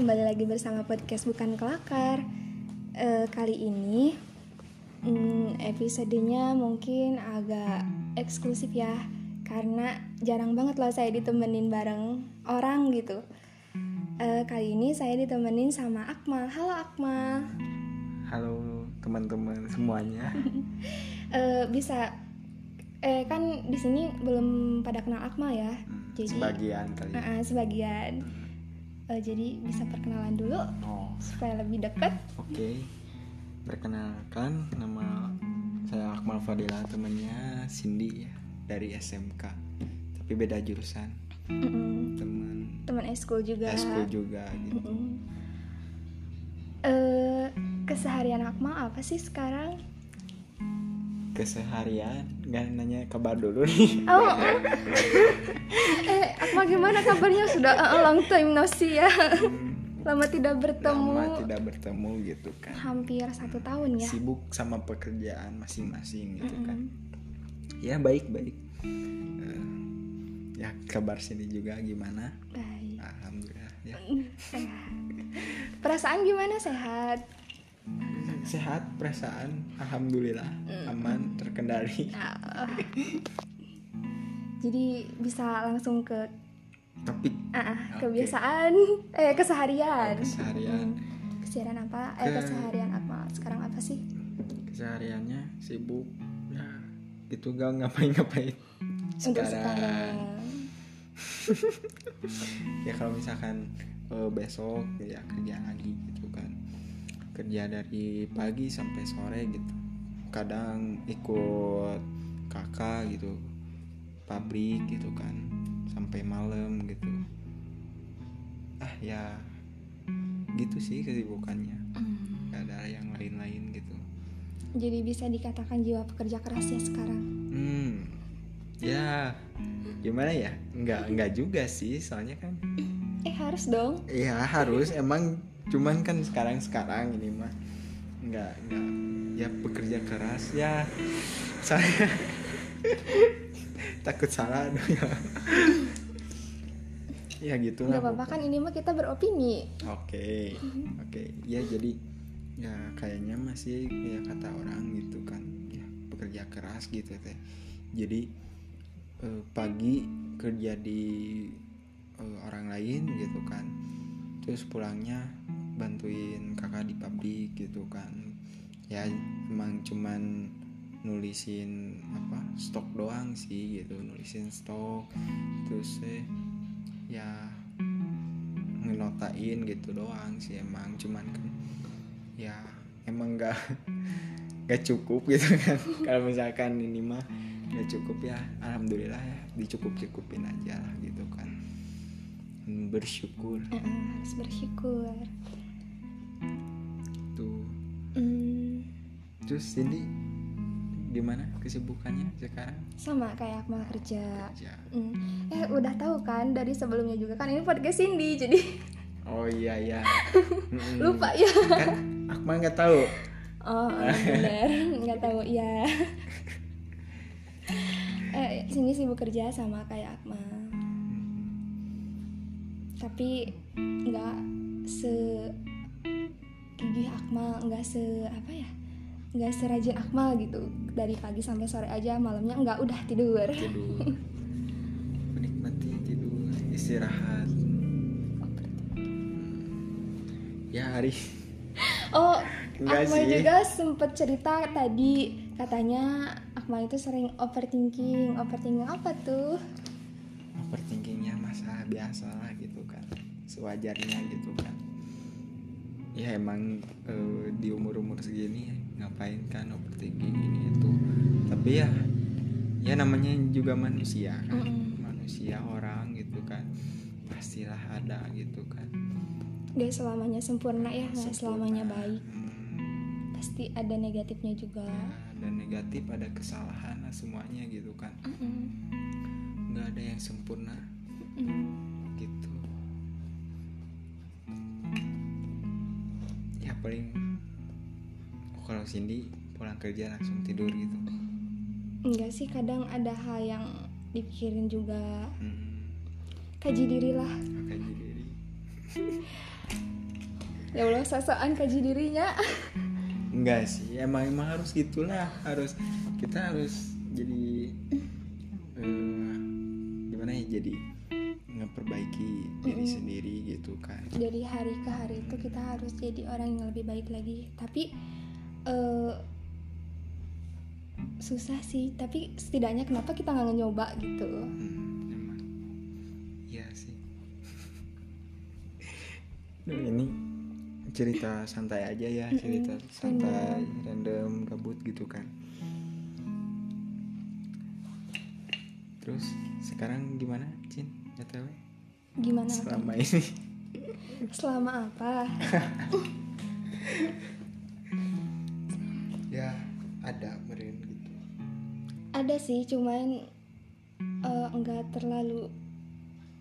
kembali lagi bersama podcast Bukan Kelakar. Eh, Kali ini hmm, episodenya mungkin agak eksklusif ya Karena jarang banget loh saya ditemenin bareng orang gitu. Eh, Kali ini saya ditemenin sama Akmal. Halo Akmal. Halo teman-teman semuanya. Eh, Bisa eh kan di sini belum pada kenal Akmal ya Hmm, Jadi Sebagian kali. Ah, ah, sebagian Eh, jadi bisa perkenalan dulu Oh, supaya lebih dekat oke. Perkenalkan nama saya Akmal Fadila, temannya Cindy ya dari SMK. Tapi beda jurusan. Mm-mm. Teman teman eskul juga eskul juga gitu. Mm-mm. Eh, keseharian Akmal apa sih sekarang Keseharian nggak nanya kabar dulu nih. oh eh Akmal gimana kabarnya sudah eh, long time no see ya lama tidak bertemu Lama tidak bertemu gitu kan. hampir satu tahun ya Sibuk sama pekerjaan masing-masing gitu kan. Mm-mm. Ya baik-baik. Eh, ya kabar sini juga gimana? baik Alhamdulillah ya. sehat perasaan gimana sehat sehat perasaan alhamdulillah. Aman terkendali. Ah. jadi bisa langsung ke topik. Ah, ah, Oke. kebiasaan. Eh keseharian. Keseharian. Keseharian apa? Eh Ke- keseharian Akmal sekarang apa sih? Kesehariannya sibuk. Ya gitu gak ngapain-ngapain. Untuk sekarang. sekarang. Ya kalau misalkan eh, besok ya kerja lagi kerja dari pagi sampai sore gitu. Kadang ikut kakak gitu pabrik gitu kan sampai malam gitu. Ah ya gitu sih kesibukannya. Gak ada yang lain-lain gitu. Jadi bisa dikatakan jiwa pekerja keras ya sekarang? Hmm ya gimana ya? Nggak nggak juga sih soalnya kan eh harus dong. Ya harus. Emang cuman kan sekarang sekarang ini mah nggak nggak ya pekerja keras. Ya saya takut salah. Aduh ya ya gitu nggak apa-apa kan ini mah kita beropini. Oke oke. Ya jadi ya kayaknya masih ya kata orang gitu kan. Ya pekerja keras gitu teh. Jadi eh, pagi kerja di eh, orang lain gitu kan. Terus pulangnya bantuin kakak di pabrik gitu kan. Ya emang cuman nulisin apa stok doang sih gitu nulisin stok. Terus eh, ya ngenotain gitu doang sih emang. Cuman kan ya emang nggak nggak cukup gitu kan. Kalau misalkan ini mah nggak cukup ya alhamdulillah ya dicukup cukupin aja lah gitu kan. Bersyukur. Harus bersyukur terus ini gimana kesibukannya sekarang? Sama kayak Akmal kerja. Kerja. Hmm. eh udah tahu kan dari sebelumnya juga kan ini podcast Cindy jadi oh iya ya lupa ya kan Akmal nggak tahu. Oh bener. Nggak tahu ya eh sini sibuk kerja sama kayak Akmal tapi nggak se gigih Akmal nggak se apa ya nggak serajin Akmal gitu. Dari pagi sampai sore aja malamnya nggak udah tidur. Tidur. Menikmati tidur istirahat. Ya hari oh Enggak Akmal sih. juga sempet cerita tadi katanya Akmal itu sering overthinking. Overthinking apa tuh? Overthinkingnya masalah biasa lah gitu kan. Sewajarnya gitu kan. Ya emang eh, di umur umur segini ngapain kan overthinking ini itu. Tapi ya ya namanya juga manusia kan. Mm-mm. manusia orang gitu kan. Pastilah ada gitu kan. Gak selamanya sempurna ya nggak selamanya baik. Hmm, pasti ada negatifnya juga. Ada negatif ada kesalahan lah semuanya gitu kan. Nggak ada yang sempurna. Mm. gitu kalau Cindy pulang kerja langsung tidur gitu? Enggak sih kadang ada hal yang dipikirin juga. Hmm, kaji diri lah. Kaji diri. Ya Allah sosokan kaji dirinya. Enggak sih emang emang harus gitulah. Harus kita harus jadi eh, gimana ya jadi memperbaiki diri sendiri gitu kan. Dari hari ke hari itu kita harus jadi orang yang lebih baik lagi. Tapi eh, susah sih tapi setidaknya kenapa kita nggak nyoba gitu? Hmm, emang iya sih. Duh, ini cerita santai aja ya cerita santai random gabut gitu kan. Terus sekarang gimana Cin? Btw gimana apa? selama ini. Selama apa? ya ada meren gitu. Ada sih cuman eh, nggak terlalu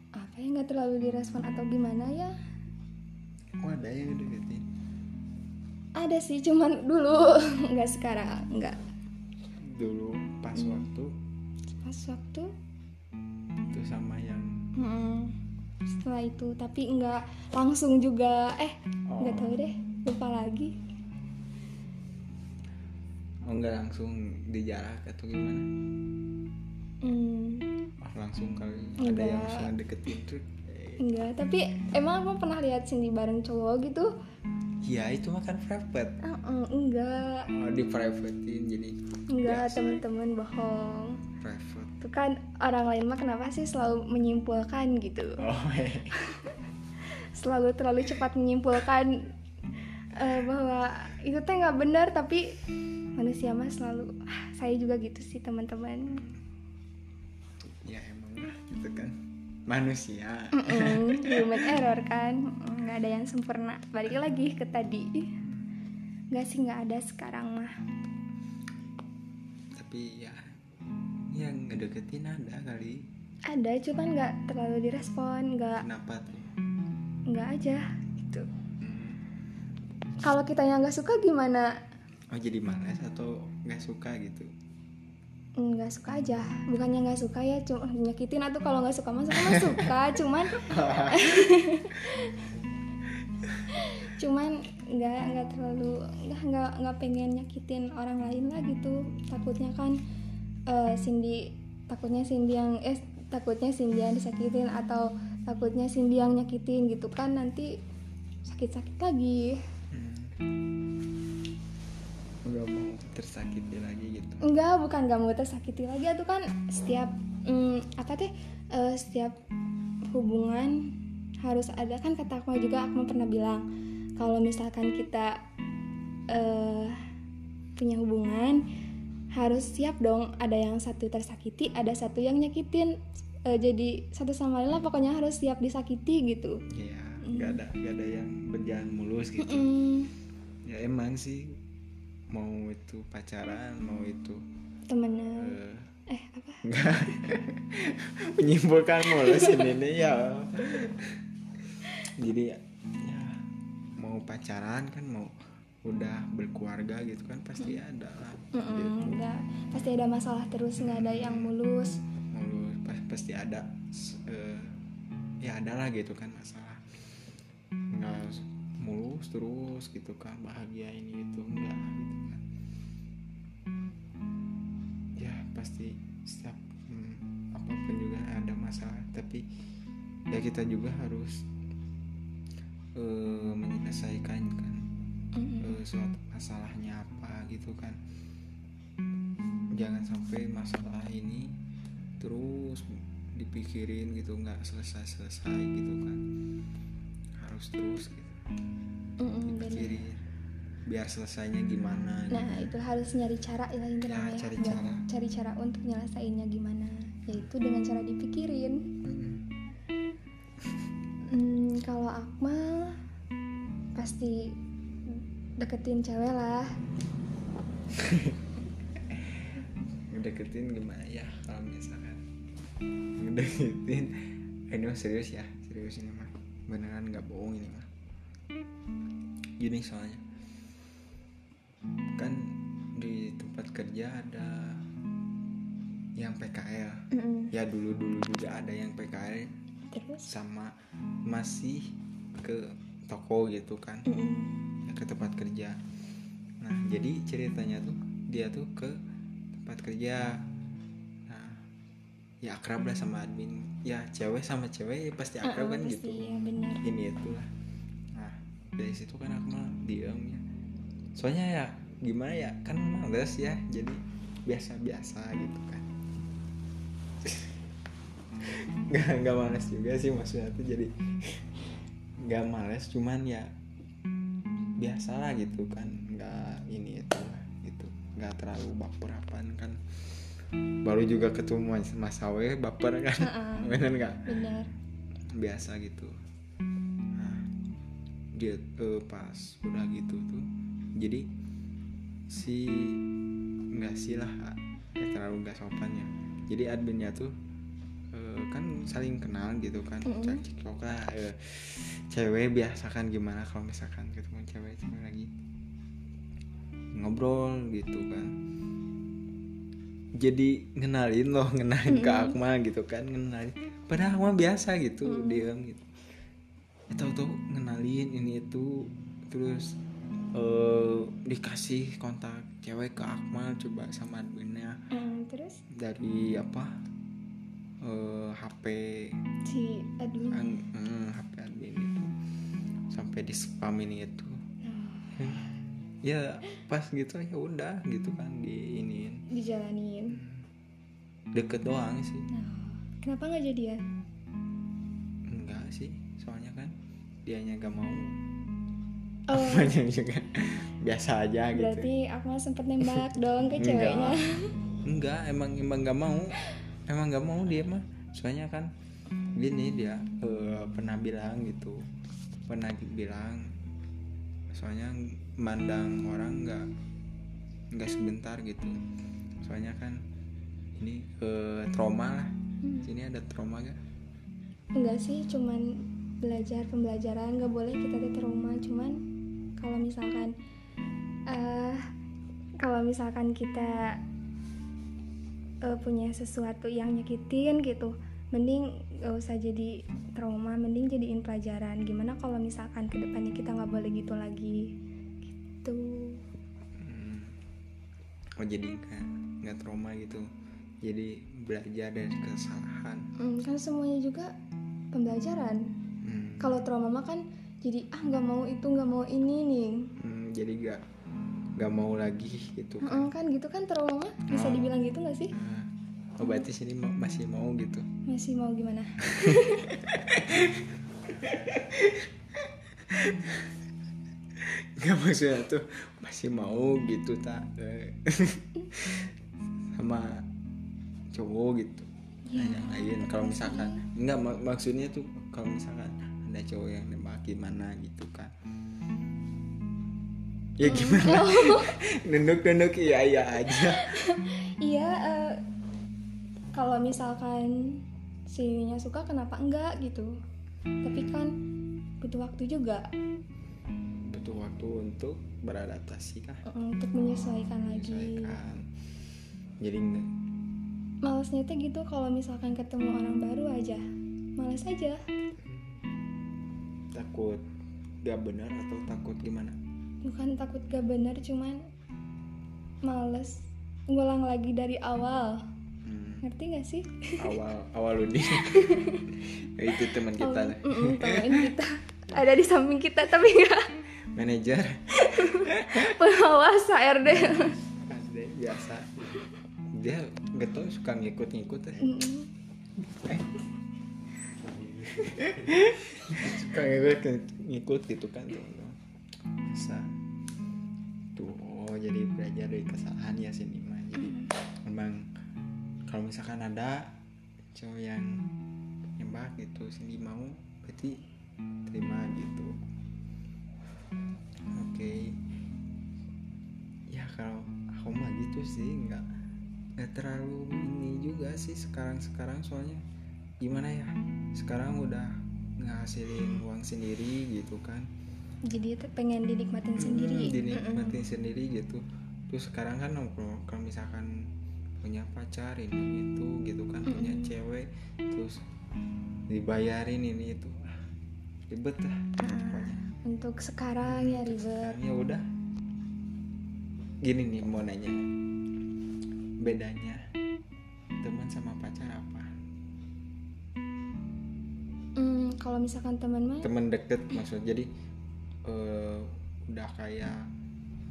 apa ya nggak terlalu direspon atau gimana ya? Oh ada yang deketin ada sih cuman dulu nggak sekarang nggak. Dulu pas Hmm. waktu? Pas waktu? Itu sama yang mm, setelah itu tapi nggak langsung juga eh nggak Oh. tahu deh lupa lagi oh enggak langsung dijarak atau gimana? Hmm, ah langsung kali ada Enggak. yang langsung deketin tuh Eh, enggak tapi emang aku pernah lihat Cindy bareng cowok gitu? Iya itu mah kan private. Ah, eh, enggak oh, di privatein jadi enggak biasa, temen-temen bohong. Private. Itu kan orang lain mah kenapa sih selalu menyimpulkan gitu? Oh eh. selalu terlalu cepat menyimpulkan eh, bahwa itu teh nggak benar tapi manusia mah selalu "Ah, saya juga gitu sih teman-teman. Ya emang lah gitu kan. Manusia. Mm-mm, human error kan. Mm, nggak ada yang sempurna. Balik lagi ke tadi. Nggak sih nggak ada sekarang mah. Tapi ya yang ngedeketin ada kali. Ada cuman nggak terlalu direspon nggak kenapa tuh? nggak aja. Kalau kitanya nggak suka gimana? Oh jadi malas atau nggak suka gitu? Nggak suka aja. Bukannya nggak suka ya cuma nyakitin atau kalau nggak suka mah suka mah suka cuman cuman nggak nggak terlalu nggak nggak nggak pengen nyakitin orang lain lah gitu. Takutnya kan eh, Cindy takutnya Cindy yang eh takutnya Cindy yang disakitin atau takutnya Cindy yang nyakitin gitu kan nanti sakit-sakit lagi tersakiti lagi gitu. Enggak bukan nggak mau tersakiti lagi. Itu kan setiap mm, apa teh eh, setiap hubungan harus ada. Kan kata Akmal juga Akmal pernah bilang kalau misalkan kita eh, punya hubungan harus siap dong. Ada yang satu tersakiti ada satu yang nyakitin. Eh, jadi satu sama lain lah pokoknya harus siap disakiti gitu. Ya nggak ada nggak ada yang berjalan mulus gitu. Mm, ya emang sih mau itu pacaran mau itu temenan. eh, eh apa? Enggak. Menyimpulkan mulus ini nih ya. Jadi ya mau pacaran kan mau udah berkeluarga gitu kan pasti ada lah. Mm-mm, enggak. Pasti ada masalah terus nggak ada yang mulus. Mulus pas- pasti ada eh, ya ada lah gitu kan masalah. Nggak mulus terus gitu kan bahagia ini itu enggak gitu kan. Ya pasti setiap hmm, apa pun juga ada masalah tapi ya kita juga harus eh, menyelesaikan kan Mm-mm. eh, suatu masalahnya apa gitu kan. Jangan sampai masalah ini terus dipikirin gitu nggak selesai selesai gitu kan. Harus terus gitu Bener. dipikirin biar selesainya gimana gitu. Nah itu harus nyari cara ya intinya Ya, ya, cari cara. cari cara untuk nyelesainnya gimana yaitu dengan cara dipikirin. Mm-mm. Hmm, kalau Akmal pasti deketin cewek lah. ngedeketin gimana ya kalau misalkan ngedeketin eh, ini mah serius ya serius ini mah beneran nggak bohong ini mah gini soalnya. Kan di tempat kerja ada yang PKL Mm-mm. ya dulu dulu juga ada yang PKL Terus? sama masih ke toko gitu kan. Mm-mm. ya, ke tempat kerja. Nah jadi ceritanya tuh dia tuh ke tempat kerja. Nah ya akrab lah sama admin. Ya cewek sama cewek ya pasti akrab kan pasti, gitu. ya ini itu lah nah dari situ kan aku mah diem ya. Soalnya ya gimana ya kan males ya jadi biasa-biasa gitu kan. Nggak nggak males juga sih maksudnya tuh jadi nggak males cuman ya biasa lah gitu kan nggak ini itu lah gitu. Nggak terlalu baperan kan. Baru juga ketemu mas, mas Awe baper kan. Ah, ah. bener nggak? Biasa gitu dia eh, pas udah gitu tuh. Jadi si nggak sih lah ya terlalu nggak sopan ya. Jadi adminnya tuh eh, kan saling kenal gitu kan Mm-mm. cekcok lah eh, cewek biasa kan gimana kalau misalkan ketemu cewek cewek lagi ngobrol gitu kan. Jadi ngenalin loh ngenalin ke Mm-mm. Akmal gitu kan ngenalin. Padahal Akmal biasa gitu Mm. diam gitu. Ya, tahu-tahu ini itu terus eh dikasih kontak cewek ke Akmal coba sama adminnya. Ah, terus? Dari apa? Eh HP si admin? An- mm, HP admin itu. Sampai di spam ini itu. Ah, ya pas gitu ya udah gitu kan di iniin. Dijalanin. Deket doang sih. Nah, kenapa nggak jadi ya dianya gak mau. Oh. Banyak juga biasa aja gitu. Berarti aku sempet nembak dong ke ceweknya. Enggak emang emang gak mau. Emang gak mau dia mah. Soalnya kan gini dia eh, pernah bilang gitu. Pernah bilang soalnya mandang orang nggak nggak sebentar gitu. Soalnya kan ini eh, trauma lah. Hmm. sini ada trauma gak enggak sih cuman belajar pembelajaran nggak boleh kita tuh trauma. Cuman kalau misalkan eh kalau misalkan kita eh, punya sesuatu yang nyakitin gitu mending gak usah jadi trauma mending jadiin pelajaran. Gimana kalau misalkan ke depannya kita nggak boleh gitu lagi? Gitu. Hmm. oh jadi nggak nggak trauma gitu. Jadi belajar dari kesalahan. Hmm, kan semuanya juga pembelajaran. Kalau trauma mah kan jadi ah nggak mau itu nggak mau ini nih. Hmm, jadi nggak nggak mau lagi gitu kan. Heeh, kan gitu kan trauma bisa Oh. dibilang gitu nggak sih? Nah, oh berarti sini ma- masih mau gitu. Masih mau gimana? Nggak maksudnya tuh masih mau gitu tak. Sama cowok gitu nah, yang lain. Kalau misalkan nggak mak- maksudnya tuh kalau misalkan ada cowok yang nembak gimana gitu kan ya gimana? nunduk nunduk iya iya aja. Iya eh, kalau misalkan si nya suka kenapa enggak gitu? Tapi kan butuh waktu juga. Butuh waktu untuk beradaptasi kah untuk menyesuaikan lagi. Menyesuaikan. jadi nggak malesnya tuh gitu kalau misalkan ketemu orang baru aja males aja takut gak benar atau takut gimana? Bukan takut gak bener cuman males ngulang lagi dari awal. Hmm, ngerti gak sih? Awal awal Udi itu teman kita. Oh, mm-mm, temen kita. Ada di samping kita tapi nggak. Manajer. Pengawas HRD Ada biasa. Dia gak tau suka ngikut-ngikut ya. Mm-mm. Eh. Suka ngikut ngikut gitu kan tuh bisa tuh oh jadi belajar dari kesalahan ya sini mah jadi memang kalau misalkan ada cowok yang nembak gitu sini mau berarti terima gitu. Oke. Ya kalau aku mah gitu sih nggak nggak terlalu ini juga sih sekarang sekarang soalnya gimana ya sekarang udah ngasilin uang sendiri gitu kan. Jadi tuh pengen dinikmatin sendiri. Hmm, dinikmatin sendiri gitu. Terus sekarang kan kalau misalkan punya pacar ini itu gitu kan punya Mm-mm. cewek terus dibayarin ini itu Ah, ribet lah pokoknya. Untuk sekarang ya ribet. Ya udah. Gini nih mau nanya. Bedanya teman sama pacar apa kalau misalkan teman mah teman deket maksud jadi eh, udah kayak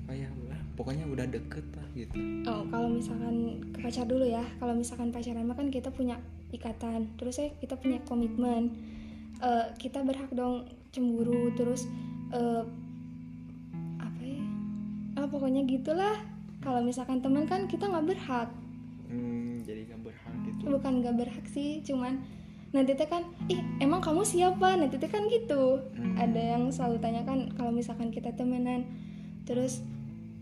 apa ya udah pokoknya udah deket lah gitu Oh, kalau misalkan ke pacar dulu ya. Kalau misalkan pacaran mah kan kita punya ikatan. Terus ya kita punya komitmen. Eh, kita berhak dong cemburu terus eh, apa ya? Ah, pokoknya gitulah. Kalau misalkan teman kan kita nggak berhak. Hmm, jadi gak berhak gitu Bukan nggak berhak sih, cuman nanti teh kan, ih emang kamu siapa? Nanti teh kan gitu. Hmm. Ada yang selalu tanya kan kalau misalkan kita temenan, terus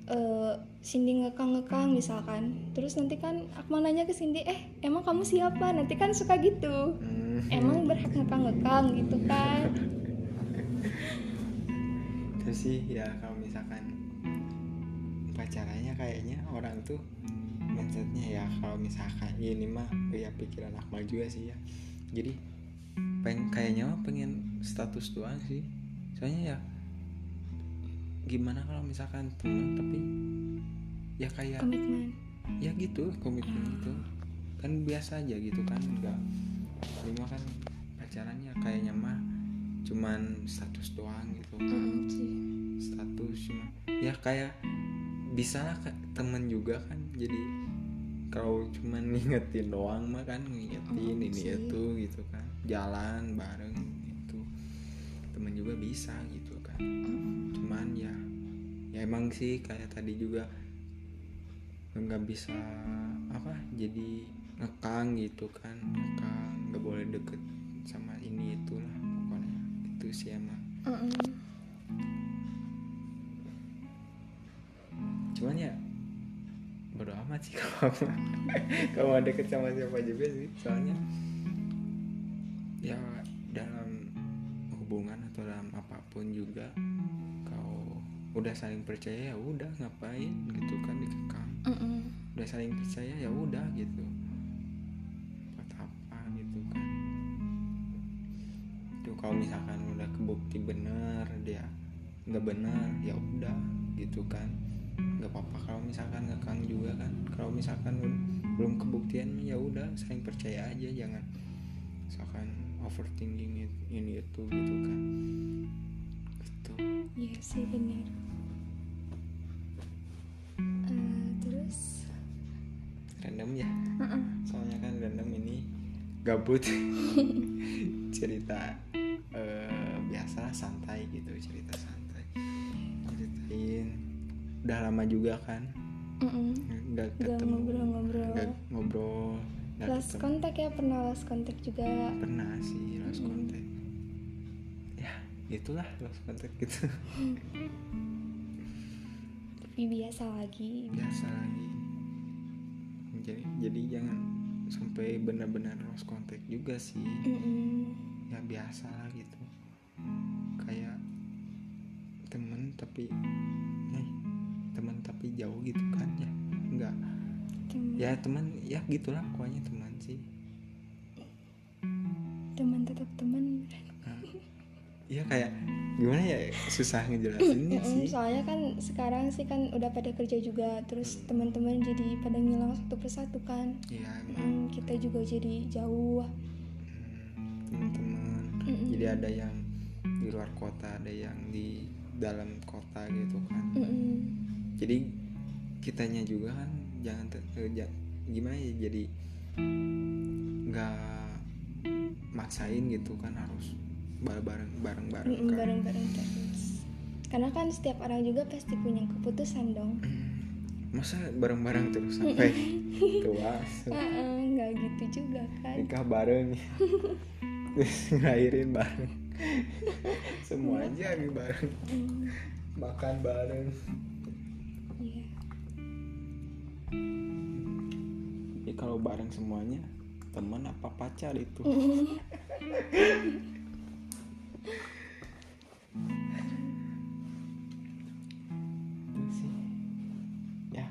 eh Cindy ngekang-ngekang misalkan terus nanti kan aku mau nanya ke Cindy eh emang kamu siapa nanti kan suka gitu Hmm. emang berhak ngekang-ngekang gitu kan itu sih ya kalau misalkan pacarannya kayaknya orang tuh mindsetnya ya kalau misalkan ini mah ya pikiran Akmal juga sih ya jadi peng kayaknya mah pengen status doang sih. Soalnya ya gimana kalau misalkan temen tapi ya kayak komitmen. Ya gitu komitmen itu kan biasa aja gitu kan enggak lima kan pacarannya kayaknya mah cuman status doang gitu. Kan Mm, sih status cuma ya kayak bisa lah temen juga kan. Jadi kalau cuman ngingetin doang mah kan ngingetin Mm, ini sih. itu gitu kan. Jalan bareng itu temen juga bisa gitu kan. Cuman ya ya emang sih kayak tadi juga nggak bisa apa jadi ngekang gitu kan. Ngekang nggak boleh deket sama ini itulah pokoknya. Itu sih emang. Mm-mm. cuman ya amat sih kalau kalau mau deket sama siapa juga sih soalnya ya dalam hubungan atau dalam apa pun juga kalau udah saling percaya ya udah ngapain gitu kan dikekang Mm-mm. udah saling percaya ya udah gitu. Buat apa gitu kan. Itu kalau misalkan udah kebukti bener dia nggak bener ya udah gitu kan. Nggak apa-apa kalau misalkan kan kalau misalkan belum kebuktian ya udah saling percaya aja jangan misalkan overthinking ini itu gitu kan. Gitu. Iya sih benar Eh, terus? Random ya? Mm-mm. soalnya kan random ini gabut. Cerita eh, biasa santai gitu cerita santai. Ceritain. Udah lama juga kan? Mm-mm. Nggak ketemu. ngobrol-ngobrol. nggak ngobrol nggak Last ketemu. kontak ya pernah last kontak juga? Pernah sih lost Mm. contact. Ya gitulah lost contact gitu. Tapi biasa lagi. Biasa lagi. Jadi jadi jangan sampai benar-benar lost contact juga sih. Mm-mm. ya biasa lah gitu. Kayak temen tapi eh, temen tapi jauh gitu kan ya enggak. Teman. Ya teman ya gitulah pokoknya teman sih. Teman tetap teman. Nah, ya kayak gimana ya susah ngejelasinnya sih. soalnya kan sekarang sih kan udah pada kerja juga terus teman-teman jadi pada ngilang satu persatu kan. Ya emang. Mm, kita juga jadi jauh. Hmm, teman-teman. Mm-mm. jadi ada yang di luar kota ada yang di dalam kota gitu kan. Mm-mm. jadi kitanya juga kan jangan eh, ja- gimana ya jadi nggak maksain gitu kan harus bareng bareng bareng Mm-mm, kan. bareng-bareng terus. Karena kan setiap orang juga pasti punya keputusan dong. Masa bareng bareng terus sampai tua nggak gitu juga kan. Nikah bareng. Terus ngelahirin bareng. Semua aja bareng. Mm, makan bareng kalau bareng semuanya teman apa pacar itu? Sih ya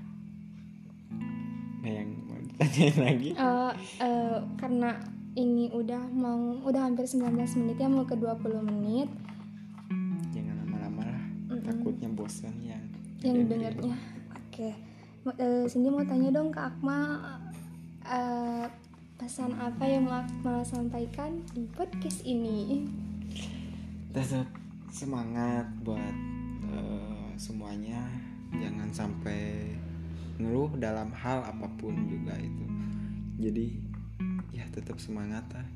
yang mau ditanyain lagi. Eh, eh, karena ini udah mau udah hampir 19 menit ya mau ke 20 menit. Jangan lama yang dengarnya. oke. Mau- eh, Cindy mau tanya dong ke Akmal eh, pesan apa yang mau sampaikan di podcast ini? Tetap semangat buat eh, semuanya. Jangan sampai ngeluh dalam hal apa pun juga itu. Jadi ya tetap semangat lah.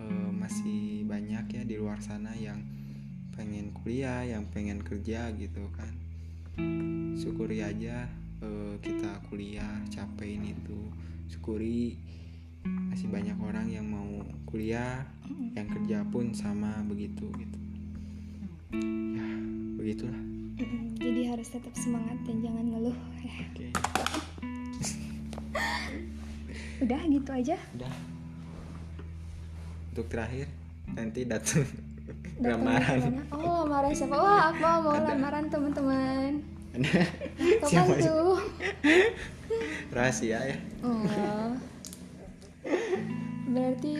Eh, masih banyak ya di luar sana yang pengen kuliah yang pengen kerja gitu kan. Syukuri aja eh, kita kuliah capein itu. Syukuri masih banyak orang yang mau kuliah yang kerja pun sama begitu gitu. Ya begitulah. Jadi harus tetap semangat dan jangan ngeluh ya. Oke. Udah gitu aja. Udah. Untuk terakhir nanti datang lamaran. oh lamaran siapa? Wah Akmal mau Ada. lamaran teman-teman Kapan Siapa tuh rahasia ya Oh. Berarti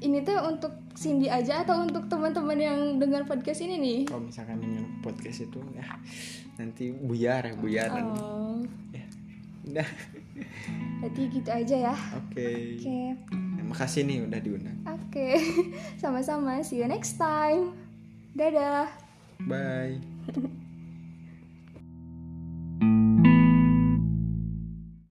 ini tuh untuk Cindy aja atau untuk teman-teman yang dengar podcast ini nih? kalau misalkan dengan podcast itu ya nanti buyar ya buyar nanti. Oh. ya udah Berarti gitu aja ya. oke Oke. Terima kasih nih udah diundang Oke. Sama-sama. See you next time. Dadah. bye